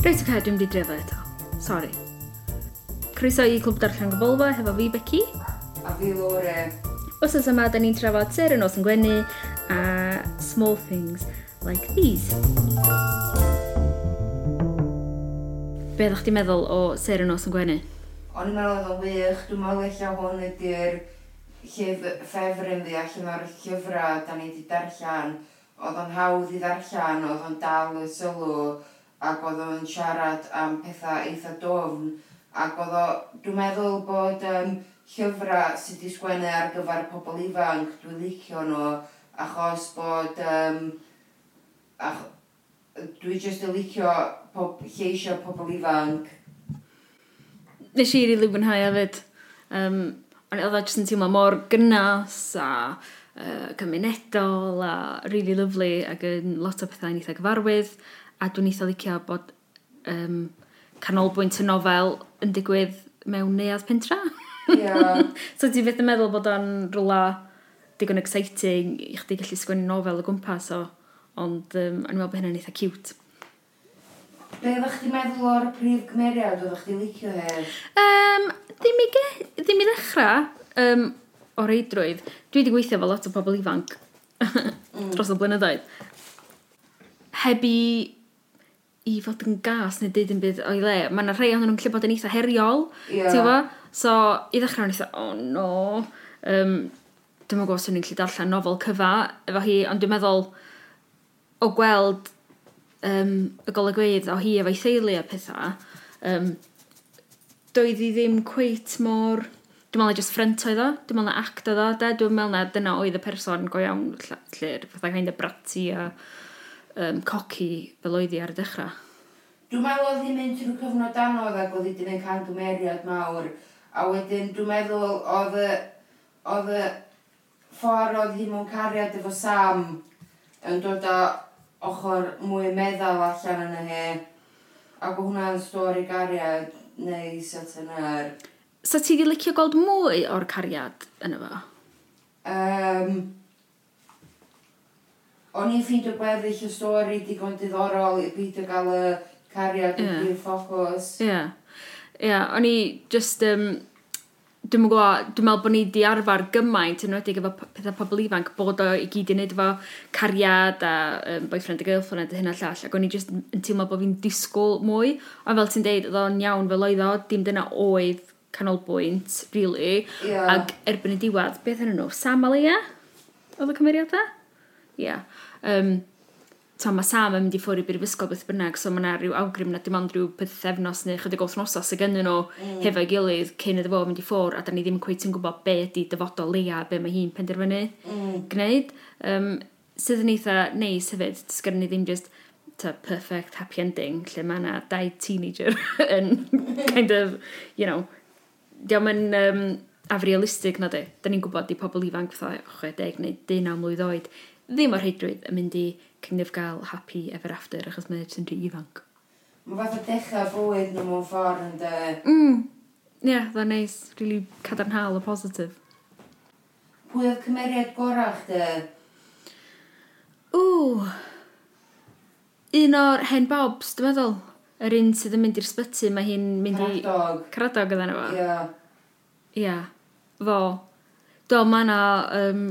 Reit o'r dwi'n di i eto. Sori. Croeso i Clwb Darllen Gyfolfa hefo fi, Becky. A fi, Lore. Os oes yma, da ni'n trafod ser yn os yn gwenu a small things like these. Be ddech chi'n meddwl o ser yn os yn gwenu? O'n i'n meddwl oedd o'n wych. Dwi'n meddwl eich hwn ydy'r llyf, ffefryn ddi allan o'r llyfrau da ni wedi darllen, oedd o'n hawdd i ddarllen, oedd o'n dal y sylw, ac oedd o'n siarad am pethau eitha dofn, ac oedd o, dwi'n meddwl bod um, llyfrau sydd wedi sgwennu ar gyfer pobl ifanc, dwi'n licio nhw, achos bod, um, ach, dwi jyst yn licio pob, lleisio pobl ifanc. Nes i rili mwynhau hefyd. Um, Ond oedd o jyst yn teimlo mor gynnas a uh, cymunedol a really lovely ac yn lot o pethau yn eitha gyfarwydd. A dwi'n eitha licio bod um, canolbwynt y nofel yn digwydd mewn neuad pentra. Yeah. so ti fydd yn meddwl bod o'n rhywle digon exciting i chdi gallu sgwennu nofel o gwmpas o. Ond um, o'n i'n meddwl bod hynny'n eitha cute. Be ddech chdi meddwl o'r prif gymeriad oeddech chdi licio hef? Um, ddim, i ge, ddim i ddechrau um, o reidrwydd. Dwi wedi gweithio fel lot o pobl ifanc mm. dros y blynyddoedd. Heb i, i fod yn gas neu dyd yn byd o'i le. Mae yna rhai ohonyn nhw'n lle bod yn eitha heriol. Yeah. Ti'n fo? So, i ddechrau o'n eitha, oh no. Um, Dwi'n meddwl os o'n i'n gallu darllen nofel cyfa efo hi, ond dwi'n meddwl o gweld um, y golygweidd o hi efo'i theulu a pethau, um, doedd hi ddim cweit mor... Dwi'n meddwl e just ffrent oedd o, dwi'n meddwl na act oedd o, de? dwi'n meddwl na dyna oedd y person go iawn llir, fatha kind of brati a um, coci fel oedd hi ar y dechrau. Dwi'n meddwl oedd hi'n mynd trwy cyfnod anodd ac oedd hi wedi gwneud camgymeriad mawr, a wedyn dwi'n meddwl oedd y, oedd y ffordd oedd hi mewn cariad efo Sam yn dod o ochr mwy meddal allan yn y he. Ac o hwnna'n stori gariad neis at yna'r... Sa ti wedi licio gweld mwy o'r cariad yn efo? Um, o'n i'n ffeindio gweddill y stori digon diddorol i beidio gael y cariad yeah. i'r ffocws. Ie. Yeah. Ie, yeah, o'n i just... Um, dwi'n gwybod, dwi'n meddwl bod ni wedi arfer gymaint yn wedi efo pethau pobl ifanc, bod o i gyd i wneud efo cariad a um, boyfriend a girlfriend a hyn a llall, ac o'n i just yn teimlo bod fi'n disgwyl mwy, ond fel ti'n deud, oedd o'n iawn fel oedd o, dim dyna oedd canolbwynt, really, yeah. ac erbyn y diwedd, beth yn nhw, Sam a Leia? Oedd y cymeriadau? Ie. Yeah. Um, ta, mae Sam yn mynd i ffwrdd i brifysgol beth bynnag, so mae yna rhyw awgrym na dim ond rhyw pethefnos neu chydig gwrthnosau sydd gennyn nhw mm. hefo'i gilydd cyn iddo fo mynd i ffwrdd, a da ni ddim yn cweith yn gwybod be ydy dyfodol leia, be mae hi'n penderfynu mm. gwneud. Um, sydd yn eitha neis hefyd, sgynny ni ddim just ta, perfect happy ending, lle mae yna dau teenager yn kind of, you know, diolch yn um, afrealistig na di. Da ni'n gwybod di pobl ifanc fatha 60 neu 19 mlwydd oed ddim o'r heidrwydd yn mynd i kind of gael happy ever after achos mae'n edrych yn rhy ifanc. Mae fath o dechrau bywyd nhw mewn ffordd yn dy... Mm. Ie, yeah, dda neis. Really cadarnhaol o positif. Pwy oedd cymeriad gorach chdi? Ww. Un o'r hen bobs, dwi'n meddwl. Yr un sydd yn mynd i'r sbyty, mae hi'n mynd i... Caradog. Caradog yna fo. Ie. Yeah. Ie. Fo. Do, mae yna um,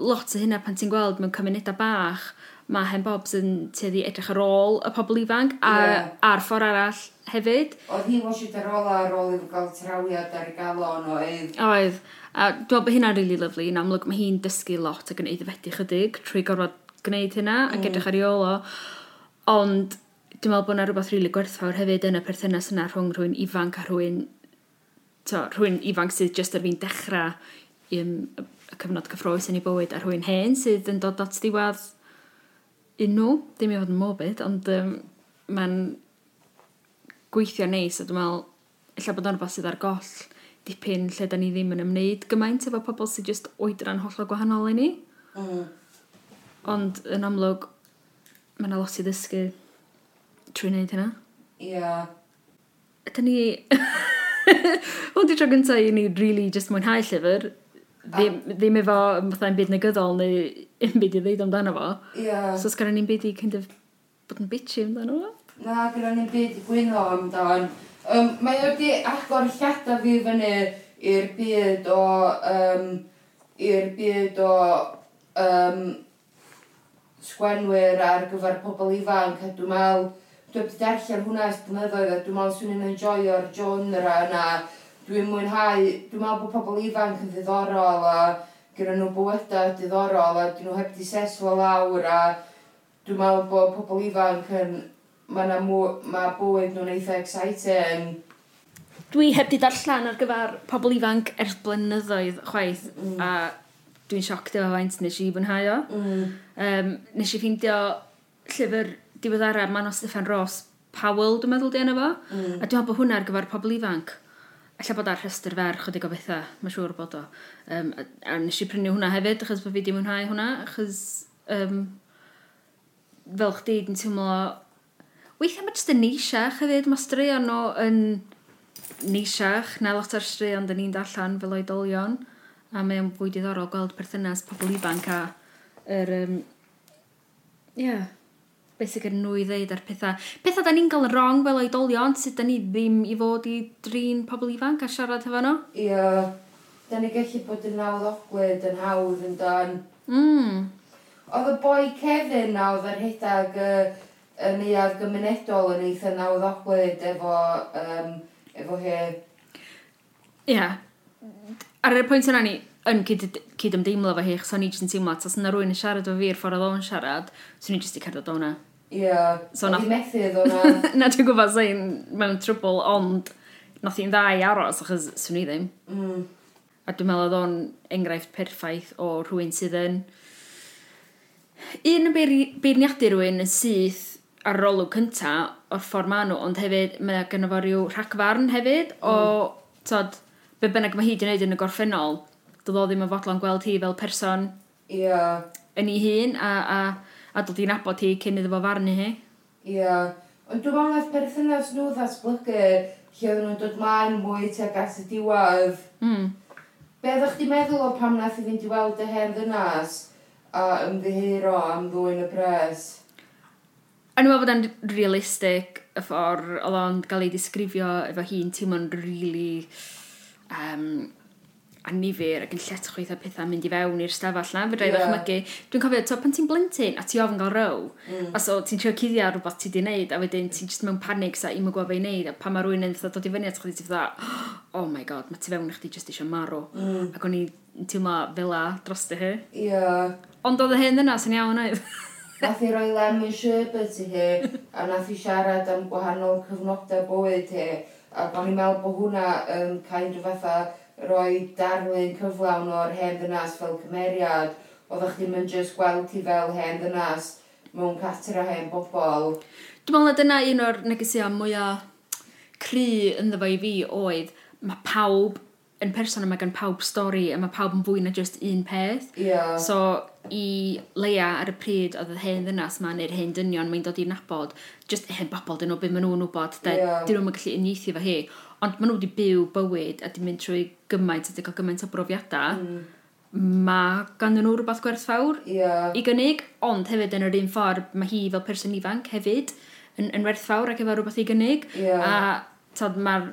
lot o hynna pan ti'n gweld mewn cymunedau bach, mae Hen Bobs yn teddi edrych ar ôl y pobl ifanc a, yeah. a'r ffordd arall hefyd. Oedd hi'n washed ar ôl ar ôl iddo gael trawiad ar y galon oedd. Oedd. A dwi'n meddwl bod hynna'n really lyflu. Yn amlwg mae hi'n dysgu lot ac yn eiddfedu chydig trwy gorfod gwneud hynna mm. ac edrych ar ei ôl o. Ond dwi'n meddwl bod yna rhywbeth rili really gwerthfawr hefyd yn y perthynas yna rhwng rhywun ifanc a rhywun, to, rhywun ifanc sydd jyst ar fi'n dechrau um, cyfnod cyffroes yn ei bywyd a rhywun hen sydd yn dod at diwedd unw, ddim i fod yn morbid, ond um, mae'n gweithio neis a dwi'n meddwl, illa bod o'n rhywbeth sydd ar goll dipyn lle da ni ddim yn ymwneud gymaint efo pobl sydd jyst oedran hollol gwahanol i ni. Mm. Ond yn amlwg, mae yna lot i ddysgu trwy wneud hynna. Ie. Yeah. Ydy ni... Hwn di tro gyntaf i ni really just mwynhau llyfr, ddim, ddim efo fatha yn byd negyddol neu un byd i ddeud amdano fo. Ie. Yeah. So gyda ni'n byd i kind of bod yn bitchy amdano fo. Na, gyda ni'n byd i gwyno amdan. Um, mae o wedi agor llada fi fyny i'r byd o... Um, i'r byd o um, sgwenwyr ar gyfer pobl ifanc a dwi'n meddwl dwi wedi darllen hwnna ys blynyddoedd a dwi'n meddwl swn i'n enjoyo'r genre yna dwi'n mwynhau, dwi'n meddwl bod pobl ifanc yn ddiddorol a gyda nhw bywydau diddorol a dyn nhw heb di seslo lawr a dwi'n meddwl bod pobl ifanc yn, mae na ma bywyd nhw'n eitha exciting. Dwi heb di darllen ar gyfer pobl ifanc ers blynyddoedd chwaith mm. a dwi'n sioc efo faint nes i fwynhau o. Mm. Um, nes i ffeindio llyfr diweddara Manon Steffan Ross Powell, dwi'n meddwl di enw fo. Mm. A dwi'n meddwl bod hwnna ar gyfer pobl ifanc. Alla bod ar rhestr fer chydig o bethau, mae'n siŵr bod o. Um, a, a nes i prynu hwnna hefyd, achos bod fi di mwynhau hwnna, achos um, fel chdi, dwi'n teimlo... Weithiau mae jyst yn neisiach hefyd, mae straeon nhw yn neisiach na lot o'r straeon dyn ni'n darllen fel oedolion, a mae'n fwy diddorol gweld perthynas pobl ifanc a yr... Um, yeah, beth sy'n gyda nhw i ddeud ar pethau. Pethau da ni'n cael wrong fel oedolion, sydd da ni ddim i fod i drin pobl ifanc a siarad hefo nhw. Ie, yeah. da ni gallu bod yn nawddogwyd yn hawdd yn dan. Mm. Oedd y boi Kevin na oedd yr hedag uh, y neuad gymunedol yn eitha nawddogwyd efo, um, efo he. Ie. Yeah. Ar y pwynt yna ni, yn cyd, cyd ymdeimlo fo hi, chos o'n i jyst yn teimlo, tas yna rwy'n yn siarad o fi'r ffordd oedd o'n siarad, swn i jyst i cerdded o'na. hwnna. Ie. So nath... methu iddo na. na dwi'n gwybod sy'n mewn trwbl, ond nath i'n dda i aros, achos swn i ddim. Mm. A dwi'n meddwl oedd o'n enghraifft perffaith o rhywun sydd yn... Un yn beirniadu rhywun yn syth ar yr olwg cynta o'r ffordd maen nhw, ond hefyd mae gynnu fo rhyw rhagfarn hefyd o, mm. tod, be bynnag mae hi wedi gwneud yn y gorffennol, doedd o ddim yn fodlon gweld hi fel person yeah. yn ei hun, a, a a dod i'n nabod hi cyn iddo fo farnu hi. Ie. yeah. ond dwi'n meddwl nath perthynas nhw ddatblygu lle oedden nhw'n dod maen mwy tuag at y diwedd. Mm. Be ddech chi'n meddwl o pam nath i fynd i weld y hen ddynas a ymddihiro am ddwy'n y pres? O'n i'n meddwl bod e'n realistig y ffordd oedd o'n cael ei disgrifio efo hi'n teimlo'n rili really, um, annifyr ac yn lletach o eitha pethau mynd i fewn i'r stafell na, fydra i yeah. ddychmygu. Dwi'n cofio, to, pan ti'n blentyn a ti ofyn gael row, mm. a so ti'n trio cuddio ar rhywbeth ti di wneud, a wedyn ti'n just mewn panig sa i'm yn gwybod fe i wneud, a pan mae rhywun yn dod i fyny at chdi, ti'n fydda, oh my god, mae ti fewn i chdi just eisiau marw. Mm. Ac o'n i'n teimlo fel a dros dy hi. Yeah. Ond oedd y hyn yna sy'n iawn oedd. nath i roi lemon sherbet i hi, a nath i siarad am gwahanol cyfnodau bywyd hi, ac o'n i'n meddwl bod hwnna yn kind of fatha roi darlun cyflawn o'r hen ddynas fel cymeriad, oeddech chi'n mynd just gweld ti fel hen ddynas mewn cater a hen bobl. Dwi'n meddwl na dyna un o'r negesia mwyaf cry ynddo fo i fi oedd mae pawb yn person yma gan pawb stori a mae pawb yn fwy na just un peth. Yeah. So i Leia ar y pryd oedd y hen ddynas ma neu'r hen dynion mae'n dod i'n nabod, just hen bobl dyn nhw beth maen nhw'n wybod, dyn nhw'n gallu uniaethu fo hi Ond maen nhw wedi byw bywyd a di mynd trwy gymaint a di cael gymaint o brofiadau. Mm. Mae gan nhw rhywbeth gwerthfawr yeah. i gynnig, ond hefyd yn yr un ffordd mae hi fel person ifanc hefyd yn, yn werthfawr ac efo rhywbeth i gynnig. Yeah. A mae'r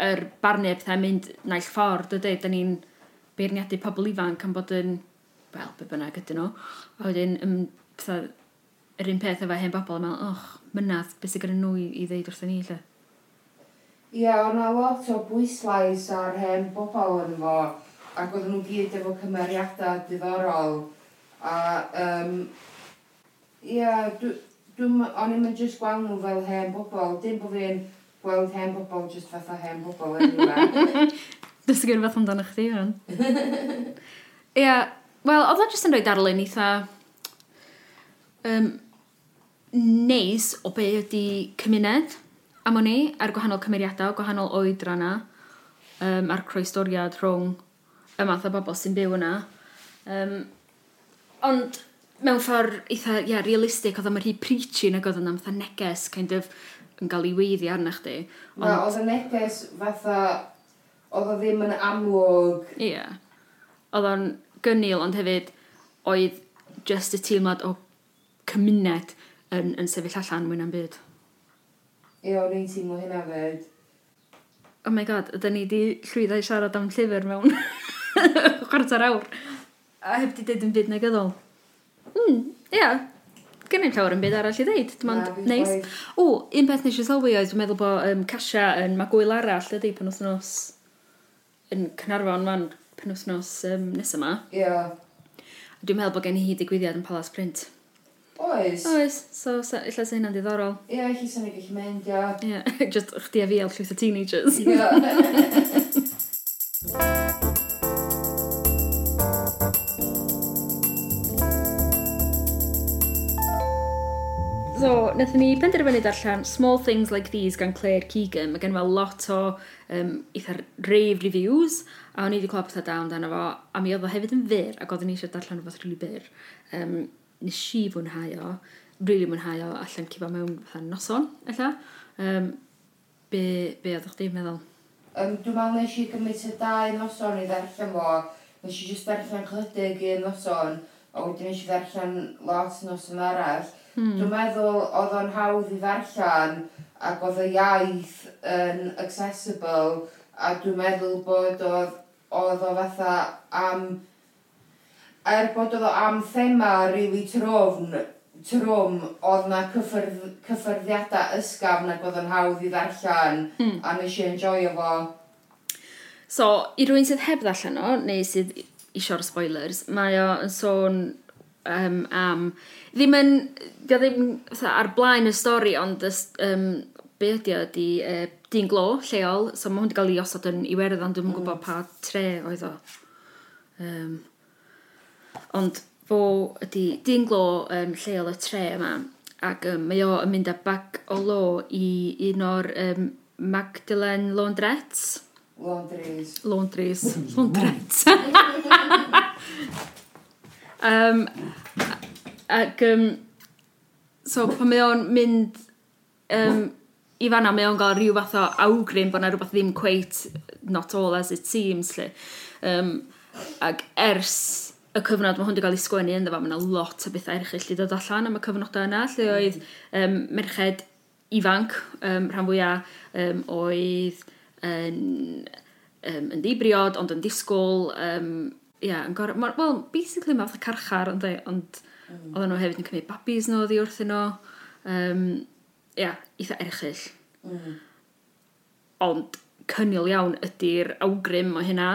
er barnu pethau mynd naill ffordd, dydy, da ni'n beirniadu pobl ifanc am bod yn, wel, be bynnag ydyn nhw. A wedyn, pethau, yr un peth efo hen bobl, a meddwl, och, mynadd, beth sy'n gyda nhw i, i ddeud wrthyn ni, lle. Ie, o'n a lot o bwyslais ar hen bobl yn fo, ac oedden nhw gyd efo cymeriadau diddorol. A, um, ie, dwi'n, o'n i'n just gweld nhw fel hen bobl, dim bod fi'n gweld hen bobl just fatha hen bobl anyway. Dysgu fath amdano chdi, fan. Ie, yeah, wel, oedd o just yn rhoi darlun eitha... Um, neis o be ydy cymuned am o'n i, ar gwahanol cymeriadau, gwahanol oedra na, um, a'r croesdoriad rhwng y math o bobl sy'n byw yna. Um, ond mewn ffordd eitha yeah, realistig, oedd o'n rhy preachy nag oedd yna, fatha neges, kind of, yn cael ei weiddi arna chdi. Ond... Na, oedd y neges fatha, oedd o ddim yn amlwg. Ie. Yeah. Oedd o'n gynnil, ond hefyd, oedd just y teimlad o cymuned yn, yn sefyll allan mwy na'n byd. Ie, o'n i'n teimlo hynna fyd. Oh my god, ydyn ni wedi llwyddo i siarad am llyfr mewn chwarter awr. A heb di dweud yn byd negyddol. Mm, ie. Yeah. Gen i'n llawer yn byd arall i ddeud, dim ond neis. O, un peth nes i sylwi oedd, dwi'n meddwl bod um, Casia yn magwyl arall ydy pan wythnos yn Cynarfon fan pan penwthnos um, nes yma. Ie. Yeah. Dwi'n meddwl bod gen i hi digwyddiad yn Palace Print. Oes? Oes, so illa se hynna'n diddorol. Ie, yeah, chi sy'n ei gallu mynd, ia. Ie, yeah. just chdi a fi el llwyth o teenagers. Ie. so, wnaethon ni penderfynu darllen Small Things Like These gan Claire Keegan. Mae gen fel lot o um, eitha rave reviews, a o'n i wedi clywed pethau da amdano fo, a mi oedd o hefyd yn fyr, ac oeddwn i eisiau darllen rhywbeth rili byr. Um, nes i fwynhau o, rili really mwynhau o allan cifo mewn fatha noson, ella. Um, be, be oeddech chdi'n meddwl? Um, dwi'n meddwl nes i gymryd y dau noson i ddarllen fo. Nes i jyst darllen chlydig un noson, a wedyn nes i ddarllen lot noson arall. Hmm. Dwi'n meddwl oedd o'n hawdd i ddarllen, ac oedd y iaith yn accessible, a dwi'n meddwl bod oedd, oedd o fatha am er bod oedd o am thema rili really trofn, trwm, oedd na cyffyrdd, cyffyrddiadau ysgafn ac oedd yn hawdd i ddarllen, mm. a nes i enjoyo fo. So, i rwy'n sydd heb ddarllen o, neu sydd isio'r spoilers, mae o yn sôn um, am... Ddim yn... Dio ddim tha, ar blaen y stori, ond ys, um, be ydi o, di uh, e, dyn glo lleol, so mae hwn wedi cael ei osod yn Iwerddon, dwi'n mm. gwybod pa tre oedd o. Um, Ond fo ydy dyn glo um, lleol y tre yma, ac um, mae o yn mynd â bag o lo i un o'r um, Magdalen Laundrettes. Laundries. Laundries. Laundrettes. um, ac, um, so, pan mae o'n mynd um, i fanna, mae o'n gael rhyw fath o awgrym bod yna rhywbeth ddim quite not all as it seems, lle. Um, ac ers y cyfnod mae hwn wedi cael ei sgwennu ynddo fo, mae yna lot o bethau erchill i ddod allan am y cyfnodau yna, lle oedd um, merched ifanc um, rhan fwyaf um, oedd yn, um, yn ddibriod, ond yn disgwyl, um, yeah, yn gorau, well, basically mae fath carchar, ond, e, ond mm. oedden nhw hefyd yn cymryd babis nhw oddi wrthyn nhw, um, yeah, eitha erchill. Mm. Ond cynnil iawn ydy'r awgrym o hynna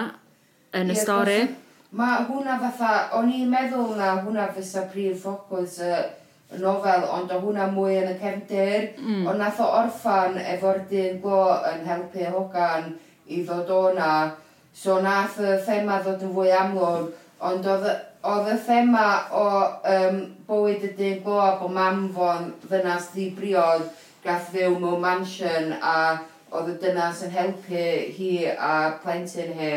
yn yeah, y stori. Course Mae hwnna fatha, o'n i'n meddwl na hwnna fysa prif ffocws y uh, nofel, ond o hwnna mwy yn y cefndir, mm. ond nath o orffan efo'r dyn glo yn helpu hogan i ddod o'na. So nath y thema ddod yn fwy amlwg, ond oedd y thema o um, bywyd y dyn glo a bod mam fo'n ddynas ddibriod gath fyw mewn mansion a oedd y dynas yn helpu hi a plentyn hi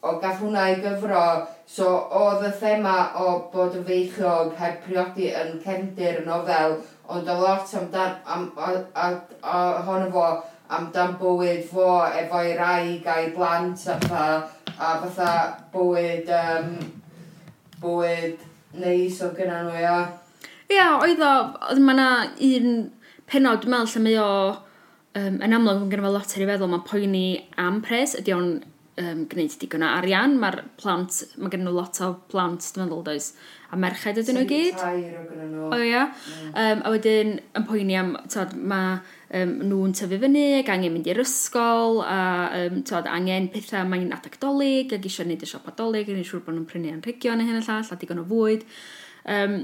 o gath hwnna i gyfro, so oedd y thema o bod yn feichiog heb priodi yn cefndir y nofel, ond o lot amdan, am, a, a, a, ohono fo amdan bywyd fo efo'i rai a'i blant a fatha, a fatha bywyd, um, bywyd neis o gyda nhw, ia. Ia, oedd o, mae yna un penod, dwi'n meddwl, lle mae o, um, yn amlwg yn gyda fe lot ar ei feddwl, mae poeni am pres, ydy o'n um, gwneud digon o arian. Mae'r plant, mae gen nhw lot o plant, dwi'n meddwl, does. A merched ydyn nhw gyd. Tair o gen nhw. O ia. Um, a wedyn, yn poeni am, tod, mae um, nhw'n tyfu fyny, ac angen mynd i'r ysgol, a um, tod, angen pethau mae'n adeg adagolig, ac eisiau gwneud y siop adolig, yn siŵr bod nhw'n prynu anrhegion a hyn a llall, a digon o fwyd. Um,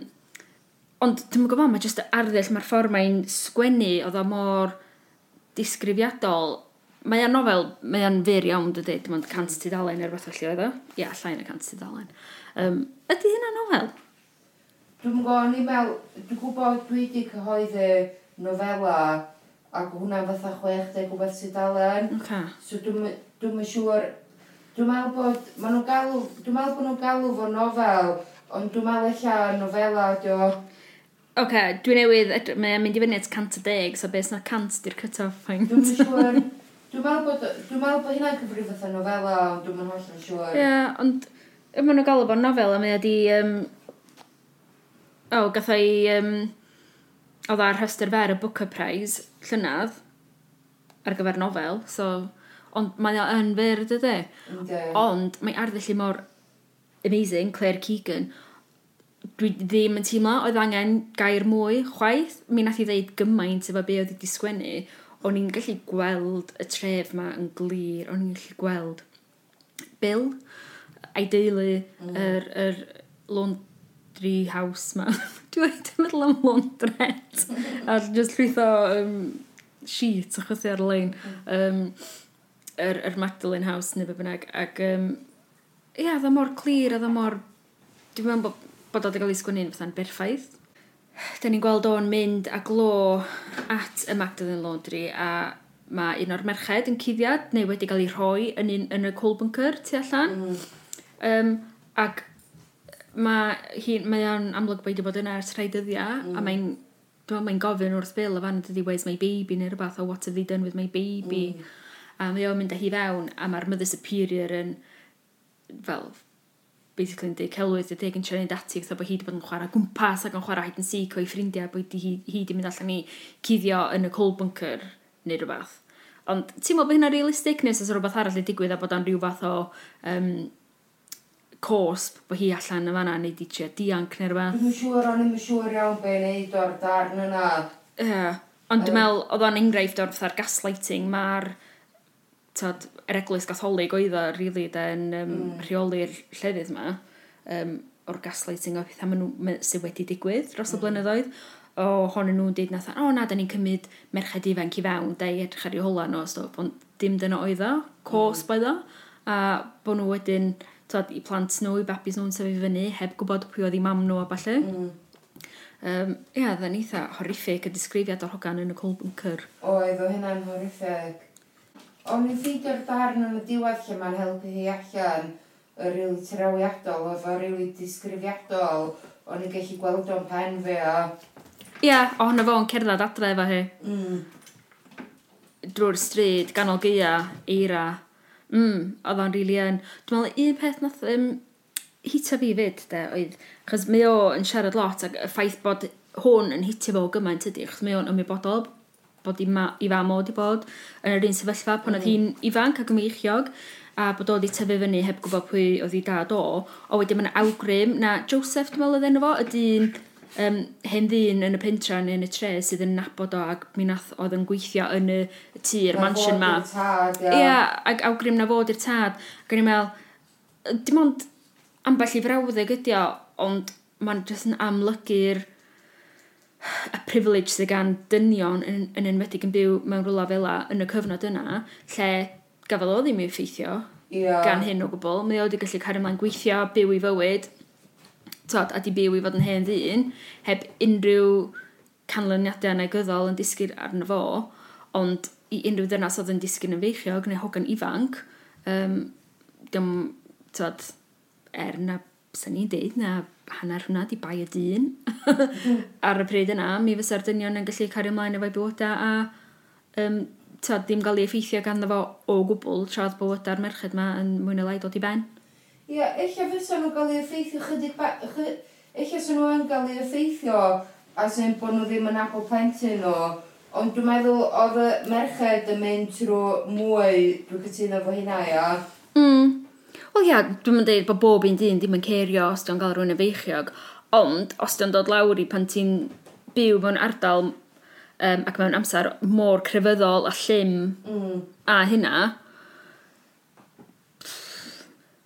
ond, dwi'n gwybod, mae jyst arddull, mae'r ffordd mae'n sgwennu, oedd o mor disgrifiadol, Mae o'n nofel, mae o'n fyr iawn, dydy, dim ond cant tudalen neu rhywbeth felly oedd o. Ia, llain y cant tudalen. Um, ydy hynna nofel? Dwi'n gwybod, ni'n meddwl, dwi'n gwybod dwi wedi cyhoeddi nofela ac hwnna fatha 60 rhywbeth tudalen. Okay. So dwi'n dwi siŵr, dwi'n meddwl bod, maen nhw'n galw, dwi'n meddwl bod nhw'n galw fo nofel, ond dwi'n meddwl eich nofela ydi o. Oce, okay, dwi newydd, mae'n mynd i fyny at 110, so beth na 100 di'r cut-off point. Dwi'n siŵr, Dwi'n meddwl bod, dwi'n meddwl bod hynna'n cyfrif fatha nofela, ond dwi'n meddwl holl yn siŵr. Ie, ond ym maen nhw'n galw bod nofel, a mae ydi... Um, o, oh, gatha i... Um, oedd ar rhestr fer y Booker Prize llynydd ar gyfer nofel, so... Ond mae yn fyr, dydy? Ond mae arddull i mor amazing, Claire Keegan. Dwi ddim yn teimlo oedd angen gair mwy, chwaith. Mi nath i ddeud gymaint efo be oedd wedi sgwennu, o'n i'n gallu gweld y tref ma yn glir, o'n i'n gallu gweld Bill, a'i deulu mm. yr, yr laundry house ma. Dwi'n meddwl am laundret. a just llwytho um, sheet achos i ar-lein. Um, mm. yr, yr Magdalene House neu be bynnag. Ac um, ia, dda mor clir a dda mor... Dwi'n meddwl bod, bod o wedi cael ei sgwynnu'n fatha'n berffaith da ni'n gweld o'n mynd a glo at y Magdalen Laundry a mae un o'r merched yn cuddiad neu wedi cael ei rhoi yn, un, yn y coal bunker tu allan. Mm. Um, ac mae hi, mae o'n amlwg bod wedi bod yna ers rhai dyddiau mm. a mae'n dwi'n mae'n gofyn wrth Bill y fan ydy where's my baby neu rhywbeth o oh, what have they done with my baby mm. a mae o'n mynd â hi fewn a mae'r mother superior yn fel basically yn dweud celwydd y deg yn siarad ati so bod hi wedi bod yn chwarae gwmpas ac yn chwarae hyd yn seek o'i ffrindiau bod hi, hi wedi mynd allan i cuddio yn y coal bunker neu rhywbeth. Ond ti'n meddwl bod hynna'n realistig nes oes rhywbeth arall i digwydd a bod o'n rhyw fath o um, cosp bod hi allan yn fanna neu di trio dianc neu rhywbeth. Dwi'n siŵr, o'n i'n siŵr iawn be wneud o'r darn yna. Ie, yeah. ond dwi'n meddwl oedd o'n enghraifft o'r fatha'r gaslighting, mae'r yr eglwys gatholig oedd o, really, yn um, mm. rheoli'r llefydd yma, um, o'r gaslighting o pethau nhw sydd wedi digwydd dros y mm. blynyddoedd, o honyn nhw'n dweud nath, o na, da ni'n cymryd merched ifanc i fewn, da i edrych ar ei hola nhw, so, ond dim dyna oedd o, cos mm. bydd o, a bod nhw wedyn, tod, i plant nhw, i babis nhw'n sefyll fyny, heb gwybod pwy oedd i mam nhw a falle. Mm. Um, ia, yeah, dda'n eitha horrific y disgrifiad o'r hogan yn y cold bunker. Oedd, o hynna'n horrific. O'n i'n ffeidio'r darn yn y diwedd lle mae'n helpu hi allan y rili trawiadol, efo rili disgrifiadol, o'n i'n gallu gweld o'n pen fe o. Ie, hwnna fo'n cerdded adre efo hi. Mm. Drwy'r stryd, ganol gea, eira. Mm, oedd o'n rili yn. Dwi'n meddwl, un peth nath um, hita fi fyd, de, oedd, Chos mae o yn siarad lot, ac y ffaith bod hwn yn hitio fo gymaint ydy, chos mae o'n ymwybodol bod i, ma, i fam o wedi bod yn yr un sefyllfa pan oedd hi'n ifanc ac ymweichiog a bod o wedi tyfu fyny heb gwybod pwy oedd hi dad o o wedyn mae'n awgrym na Joseph dwi'n meddwl oedd enw fo ydy'n um, hen ddyn yn y pentra neu yn y tre sydd yn nabod o ac mi nath oedd yn gweithio yn y tir, mansion ma. Ia, yeah, ac awgrym na fod i'r tad. Ac o'n i'n meddwl, dim ond ambell i frawddeg ydi o, ond mae'n jyst yn amlygu'r y privilege sydd gan dynion yn, yn enwedig yn byw mewn rwla fel yn y cyfnod yna, lle gafodd o ddim i'w ffeithio yeah. gan hyn o gwbl. Mae o wedi gallu cario ymlaen gweithio, byw i fywyd, tod, a di byw i fod yn hen ddyn, heb unrhyw canlyniadau negyddol yn disgyn arno fo, ond i unrhyw ddynas oedd yn disgyn yn feichiog neu hogan ifanc, um, dim, tod, er na, sy'n ni'n deud, na hanner hwnna di bai y dyn. Ar y pryd yna, mi fysa'r dynion yn gallu cario ymlaen efo'i bywyda a um, ta, ddim gael ei effeithio ganddo fo o gwbl traedd bywyda'r merched yma yn mwy neu lai dod i ben. Ie, yeah, eich fysa nhw gael ei effeithio chydig ba... Eich fysa nhw yn gael ei effeithio a sy'n bod nhw ddim yn apel plentyn o... Ond dwi'n meddwl oedd y merched yn mynd trwy mwy, dwi'n cytuno fo hynna, ia? Mm. Wel ia, dwi'n mynd dweud bod bob un dyn ddim yn cerio os dwi'n gael rhywun y feichiog, ond os dwi'n dod lawr i pan ti'n byw mewn ardal um, ac mewn amser mor crefyddol a llym mm. a hynna,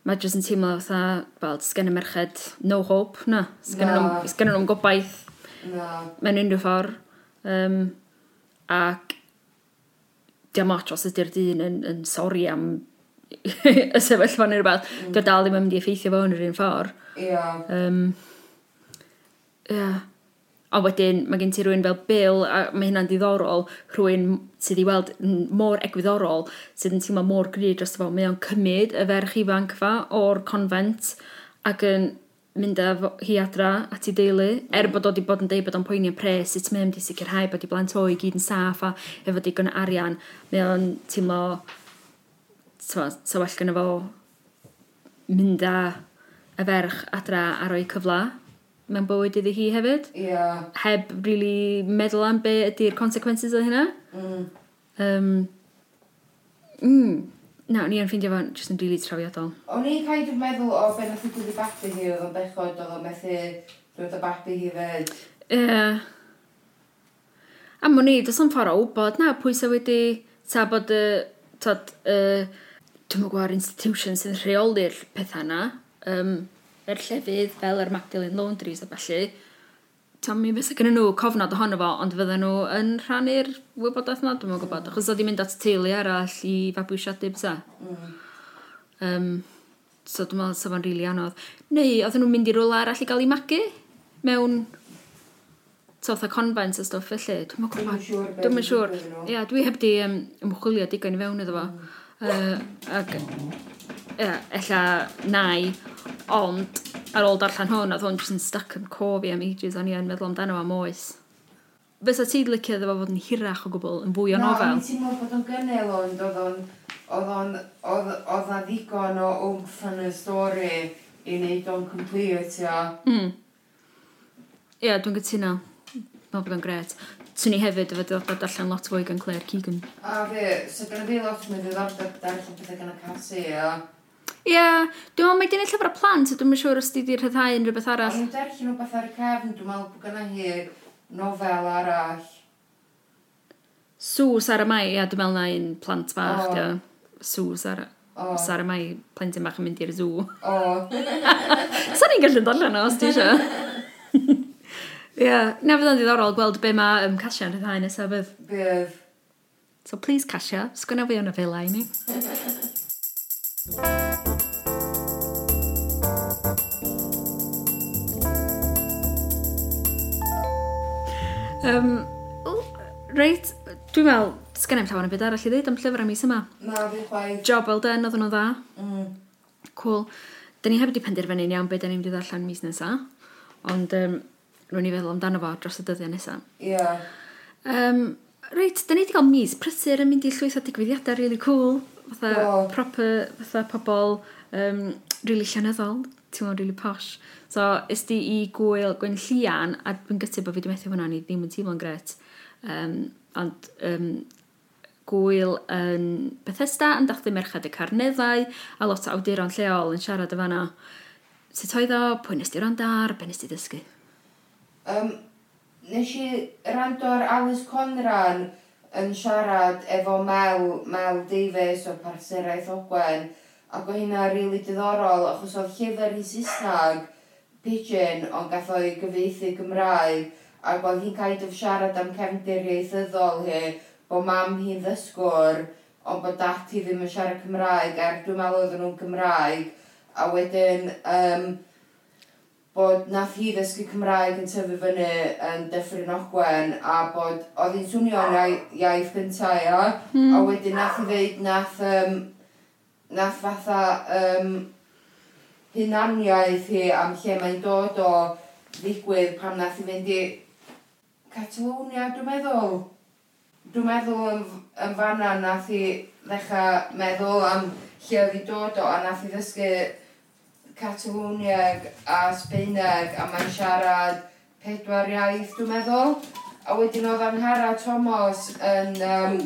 mae jyst yn teimlo fatha, fel, sgen y merched no hope, na. Sgen nhw'n gobaith no. mewn unrhyw ffordd. Um, ac diolch lot os ydy'r dyn yn, yn sori am y sefyllfa neu rhywbeth, mm. dio dal ddim yn mynd i effeithio fo yn yr un ffordd. Ia. Yeah. Um, yeah. A wedyn, mae gen ti rhywun fel Bill, a mae hynna'n diddorol, rhywun sydd i weld mor egwyddorol, sydd yn teimlo mor gry dros fo. Mae o'n cymryd y ferch ifanc fa o'r convent ac yn mynd â hi adra at ei deulu, er mm. bod o wedi bod yn deud bod o'n poeni yn pres, sut mae'n mynd i sicrhau bod i blant o i gyd yn saff a efo digon arian, mae o'n teimlo sa well gyda fo mynd â y ferch adra a roi cyfla mewn bywyd iddi hi hefyd. Yeah. Heb really meddwl am be ydy'r consequences o hynna. Mm. Um, mm, Na, ni yn ffeindio fo'n just yn rili really trawiadol. O'n i kind of meddwl o be nath i gwyddi babi hi oedd yn bechod oedd o'n methu dod o babi hi fed. Ie. Yeah. A mwyn i, does o'n ffordd o wybod na pwy sy'n wedi... Ta bod y... Uh, Tad, uh, dwi'n mwyn gwybod institution sy'n rheoli'r pethau yna, um, yr llefydd fel yr Magdalen Laundries a felly, tam mi fysa gen nhw cofnod ohono fo, ond fydden nhw yn rhannu'r wybodaeth yna, dwi'n gwybod, achos oedd i'n mynd at teulu arall i fabwysiadu bysa. Mm. Um, so dwi'n meddwl sef o'n rili really anodd. Neu, oedden nhw'n mynd i rwle arall i gael ei magu mewn toth a convent a stwff felly. Dwi'n meddwl, dwi'n siŵr. Ie, dwi heb di um, ymchwilio digon i fewn iddo fo. Mm. Uh, ac, ia, ella nai, ond ar ôl darllen hwn, oedd hwn jyst yn stuck yn co fi am ages, o'n i yn meddwl amdano am oes. Fysa ti'n licio iddo fo fod yn hirach o gwbl, yn fwy o no, nofel? No, ti'n meddwl bod o'n gynnel ond oedd o'n... Oedd o'n... Oedd o'n ddigon o wmff yn y stori i wneud o'n complete, ia. Mm. Ia, yeah, dwi'n gytuno. Mae bod o'n gret swn i hefyd efo diddordeb allan lot fwy gan Claire Keegan. A fe, so gyda fi lot mwy ddiddordeb darllen pethau gan y casu, o? Ie, yeah, dwi'n meddwl mae gen i o plant, dwi'n meddwl siŵr os di di rhyddhau yn rhywbeth arall. Ond darllen rhywbeth ar y cefn, dwi'n meddwl bod gyda hi nofel arall. Sws ar y mai, ia, dwi'n meddwl na un plant bach, oh. Sws ar y... Oh. Sara mai, plentyn bach yn mynd i'r zoo. O. Oh. Sa'n ni'n gallu darllen o, os ti eisiau? yeah. na fydd yn ddiddorol gweld be mae um, Casia yn rhyddhau nesaf bydd. Bydd. So please Casia, sgwna fi o'n y fel i ni. um, reit, dwi'n meddwl, sgan i'm llawer yn byd arall i ddweud am llyfr am mis yma. Na, fi chwaith. Job well done, oedd nhw dda. Mm. Cool. Da ni heb wedi penderfynu'n iawn beth da ni'n mynd i ddarllen mis nesaf. Ond um, rwy'n ni feddwl amdano fo dros y dyddiau nesaf. Ie. Yeah. Um, Reit, da ni wedi cael mis prysur yn mynd i llwyth o digwyddiadau really cool, fatha wow. proper, fatha pobl um, really llenyddol, ti'n meddwl really posh. So, ys di i gwyl gwyn llian, a dwi'n gytu bod fi wedi methu hwnna, ni ddim yn teimlo'n gret. Um, ond um, gwyl yn Bethesda yn dathlu merched y carneddau, a lot o awduron lleol yn siarad y fanna. Sut oedd o, pwy nes di rondar, be nes di ddysgu? Um, nes i rando ar Alice Conran yn siarad efo Mel, Mel Davies o Parseraeth Ogwen ac o hynna rili really diddorol achos oedd llyfr i Saesnag Pigeon ond gath o'i gyfeithi Gymraeg ac oedd hi'n kind of siarad am cefndir ieithyddol hi bod mam hi'n ddysgwr ond bod dat hi ddim yn siarad Cymraeg er dwi'n meddwl oedden nhw'n Gymraeg a wedyn um, bod nath hi ddysgu Cymraeg yn tyfu fyny yn Dyffryn Ogwen a bod oedd hi'n swnio'n iaith gyntaf ia, mm. a wedyn nath hi ddeud nath, um, nath fatha um, hunaniaeth hi am lle mae'n dod o ddigwydd pam nath hi fynd i Catalonia, dwi'n meddwl. Dwi'n meddwl yn, yn fanna nath hi ddechrau meddwl am lle oedd hi dod o a nath hi ddysgu Catalwniag a Sbeineg a mae'n siarad pedwar iaith dwi'n meddwl. A wedyn oedd Anhara Thomas yn um,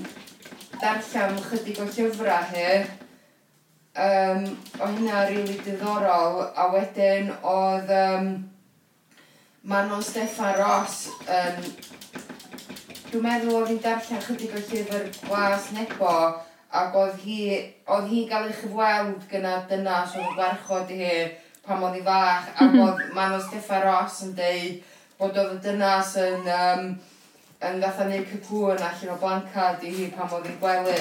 darllen chydig o llyfrau hi. Um, o hynna rili really diddorol a wedyn oedd um, Manon Steffan Ross yn um, dwi'n meddwl oedd hi'n darllen chydig o llyfr gwas nebo ac oedd hi, oedd hi'n gael ei chyfweld gyda dynas oedd gwarchod i hi pam oedd hi fach, ac mhm. oedd Manon Steffa Ross yn deud bod oedd y dynas yn, um, yn fatha neud cyclwn allan o blancad i hi pam oedd hi'n gwely,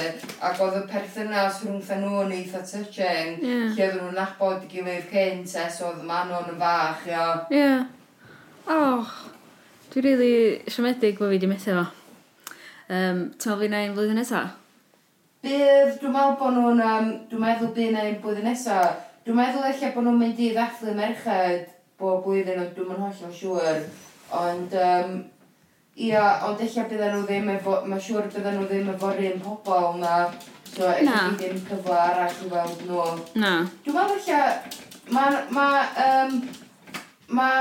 ac oedd y perthynas rhwngth nhw yn eitha touching, yeah. lle oedd nhw'n nabod i gilydd cynt es oedd Manon yn fach, ia. Ie. Yeah. Och, dwi'n rili really siomedig bod fi wedi methu fo. Um, Ti'n meddwl fi wneud flwyddyn nesaf? Bydd, dwi'n meddwl bod nhw'n, um, dwi'n meddwl bydd na un blwyddyn nesaf, dwi'n meddwl eich bod nhw'n mynd i ddathlu merched bob blwyddyn, ond dwi'n holl hollol siŵr, ond, um, ia, ond eich bydden nhw ddim efo, mae siŵr bydden nhw ddim efo'r un pobol na, so eich ddim cyfle arall i weld nhw. Na. Dwi'n meddwl eich, mae, ma, um, ma,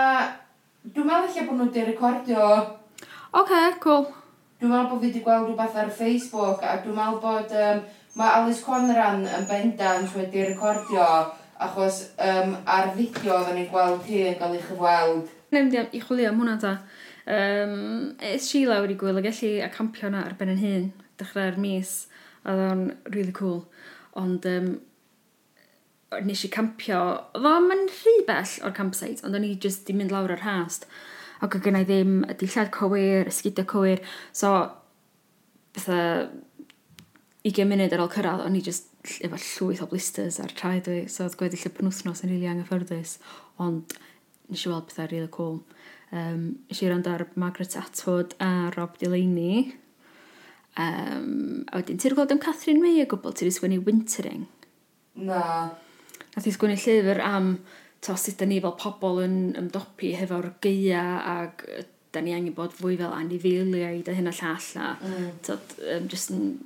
dwi'n meddwl eich bod nhw wedi recordio. Oce, okay, cool. Dwi'n meddwl bod fi wedi gweld rhywbeth ar Facebook a dwi'n meddwl bod um, mae Alice Conran yn bendant wedi recordio achos um, ar fideo oedden ni'n gweld hi yn cael ei chyfweld. Neu mynd i chwilio am hwnna ta. Um, es si lawr i gwyl a gallu a campio yna ar ben yn hun, dechrau'r mis, a oedd o'n really cool. Ond um, nes i campio, oedd o'n rhy bell o'r campsite, ond o'n i just di mynd lawr ar hast ac oedd gennau ddim y dillad cywir, y ysgidio cywir. So, fatha 20 munud ar ôl cyrraedd, o'n i just efo llwyth o blisters ar traed fi. So, oedd gweddill y penwthnos yn rili anghyffyrddus, ond nes i weld pethau really cool. Um, nes i rand ar Margaret Atwood a Rob Delaney. Um, a wedyn, ti'n gweld am Catherine May o gwbl, ti'n sgwennu Wintering? Na. Nath i sgwennu llyfr am to, sut da ni fel pobl yn ymdopi hefo'r geia ac da ni angen bod fwy fel anifeiliaid a hyn a llall a mm. to, um, just yn...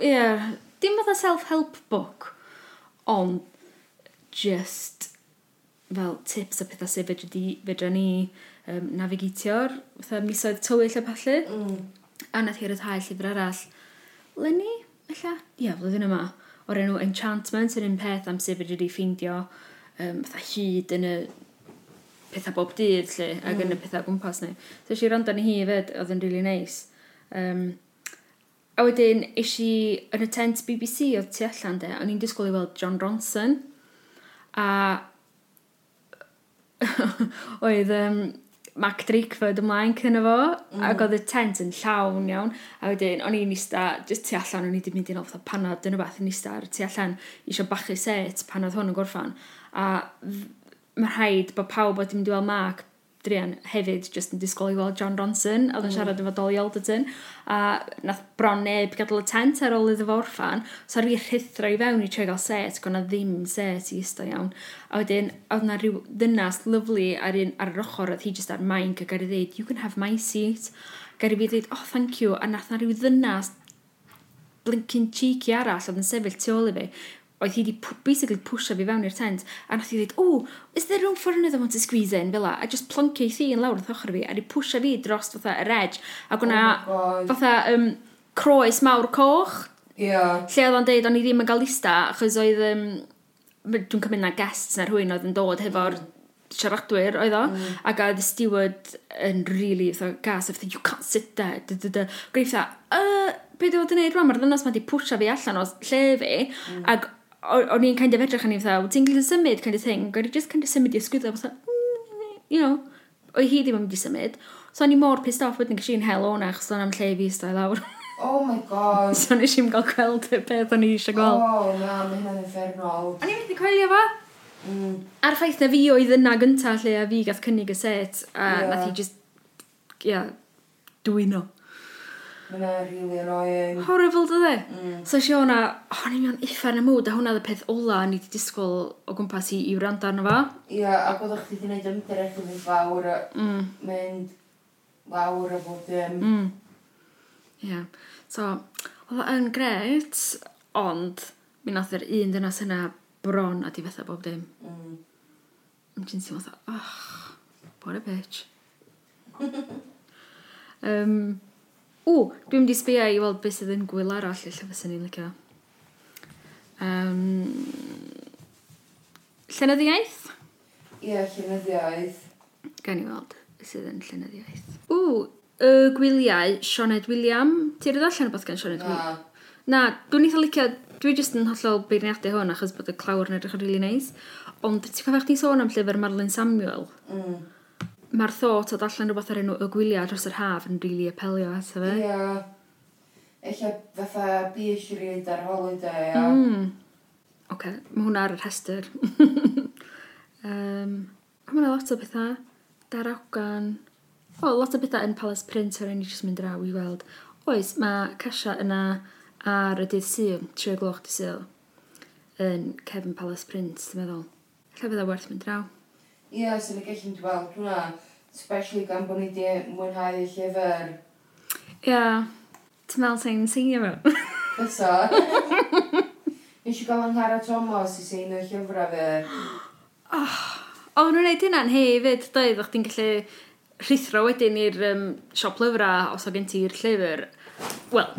Ie, yeah, dim fatha self-help book, ond just fel tips a pethau sydd fedra ni um, navigitio'r misoedd tywyll a pallu. Mm. A nath hi'r rhai llyfr arall. Lenny, illa? Ia, yeah, flwyddyn yma. O'r enw Enchantment yn un peth am sef wedi ffeindio um, fatha hyd yn y pethau bob dydd lle, mm. ac yn y mm. pethau gwmpas ni. So eisiau rando ni hi fed, oedd yn really nice. Um, a wedyn eisiau yn y tent BBC oedd tu allan de, o'n i'n disgwyl i weld John Ronson, a oedd um, Mac Drakeford ymlaen cyn efo, mm. ac oedd y tent yn llawn iawn, a wedyn o'n i'n ista, jyst tu allan, o'n i wedi mynd i'n ofta panod, dyna beth yn ista ar tu allan, eisiau bachu set pan oedd hwn yn gorffan, a mae rhaid bod pawb wedi mynd i weld Mark Drian hefyd jyst yn disgwyl i weld John Ronson a oedd yn mm. siarad efo Dolly Alderton a nath bron neb gadael y tent ar ôl iddo fo orffan so ar fi rhithro i fewn i trio gael set gwna ddim set i isto iawn. A wedyn oedd na rhyw ddynas lyflu ar, un, ar yr ochr oedd hi jyst ar maink ac ar i ddeud you can have my seat. Gari fi ddeud oh thank you. A nath na rhyw ddynas blinking cheeky arall oedd yn sefyll tu ôl i fi oedd hi wedi basically pwysio fi fewn i'r tent, a nath i dweud, oh, is there room for another one to squeeze in, fel a just pluncio i thi yn lawr wrth ochr fi, a di pwysio fi dros fatha yr edge, a gwna oh fatha um, croes mawr coch, yeah. lle oedd o'n deud o'n i ddim yn gael lista, achos oedd, um, dwi'n cymryd na guests na rhywun oedd yn dod hefo'r siaradwyr oedd o, mm. ac oedd y steward yn really so, gas, a fatha, you can't sit there, dy, dy, dy. Gwneud fatha, uh, be dwi'n fod yn neud rwan, mae'r ddynas ma wedi pwysio fi allan o lle fi, mm. ac o'n i'n kind of edrych yn i'n fatha, ti'n gallu symud kind of thing, gwneud i'n just kind of symud i ysgwyddo, fatha, mm, you know, o'i hi ddim yn mynd i symud. So o'n i mor pissed off wedyn gysi hel o'na, achos o'n am lle fi stai lawr. Oh my god. so nes i'n gael gweld y peth o'n i eisiau gweld. Oh, na, mae hynna'n effernol. O'n i'n mynd i coelio fo? Mm. A'r ffaith na fi oedd yna gyntaf lle a fi gath cynnig y set, a yeah. nath i just, ia, yeah, dwyno. Mae'n really annoying. Horrible, dydde? Mm. So si hwnna, oh, ni'n mynd iffa yn y mwd, a hwnna y peth ola ni wedi disgwyl o gwmpas i, i wrando arno fo. Ie, yeah, ac oedd chdi wedi gwneud ymdrech yn fawr, mm. mynd lawr a bod dim. Mm. Ie. Yeah. So, oedd yn gret, ond mi nath yr un dynas yna bron a di fetha bob dim. Mm. Ond ti'n teimlo, oh, what a bitch. um, O, dwi'n mynd i sbio i weld beth sydd yn gwyl arall lle fysyn ni'n licio. Um, llenyddiaeth? Ie, yeah, llenyddiaeth. Gan i weld sydd yn llenyddiaeth. O, y gwyliau Sioned William. Ti'n rhaid allan o beth gan Sioned William? Na. Na, dwi'n eitha licio, dwi jyst yn hollol beirniadau hwn achos bod y clawr yn edrych yn rili really neis. Nice. Ond ti'n cofio chdi sôn am llyfr Marlon Samuel? Mm mae'r thought o darllen rhywbeth ar enw y gwyliau dros yr haf yn rili really apelio ato fe. Ie. Ella fatha bys i reid ar holiday. a... Mm. Oce, okay. mae hwnna ar y rhestr. um, mae yna lot o bethau. Darogan. O, lot o bethau yn Palace Print ar enw i jyst mynd draw i weld. Oes, mae Casia yna ar y dydd syl, tri o gloch dydd syl, yn Kevin Palace Print, dwi'n meddwl. Lle fydda werth mynd draw. Ie, yeah, sy'n y gallu mynd i hwnna, especially gan bod ni wedi mwynhau y llyfr. Ie, yeah. ti'n meddwl sy'n seinio mewn? Fysa. Nes i gael anghara Thomas i seinio llyfrau fe. Ah, oh, o'n nhw'n neud hynna'n hefyd, doedd, o'ch ti'n gallu rhithro wedyn i'r um, siop lyfrau os o gen ti'r llyfr. Wel,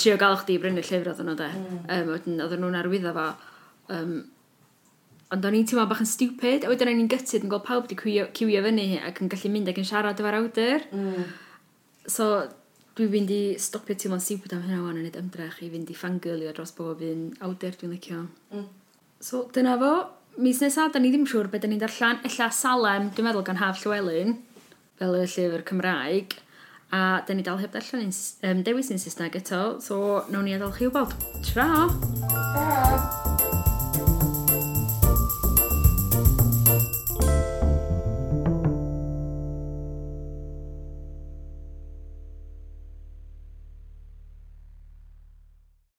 trio gael chdi i brynu'r llyfr oedden nhw, de. Mm. Um, oedden nhw'n arwyddo fo. Um, Ond o'n i'n teimlo bach yn stupid, a wedyn o'n i'n gytid yn gweld pawb wedi cwio, cywio fyny ac yn gallu mynd ac yn siarad efo'r awdur. Mm. So, dwi'n fynd i stopio teimlo'n stupid am hynna wan yn neud ymdrech i fynd i fangirlio dros bob un awdur dwi'n licio. Mm. So, dyna fo. Mis nesaf, da ni ddim siŵr beth da ni'n darllen. Ella Salem, dwi'n meddwl gan Haf Llywelyn, fel y llyfr Cymraeg. A da ni dal heb darllen um, dewis yn Saesneg eto, so nawn ni adael chi wybod. Tra! Tra!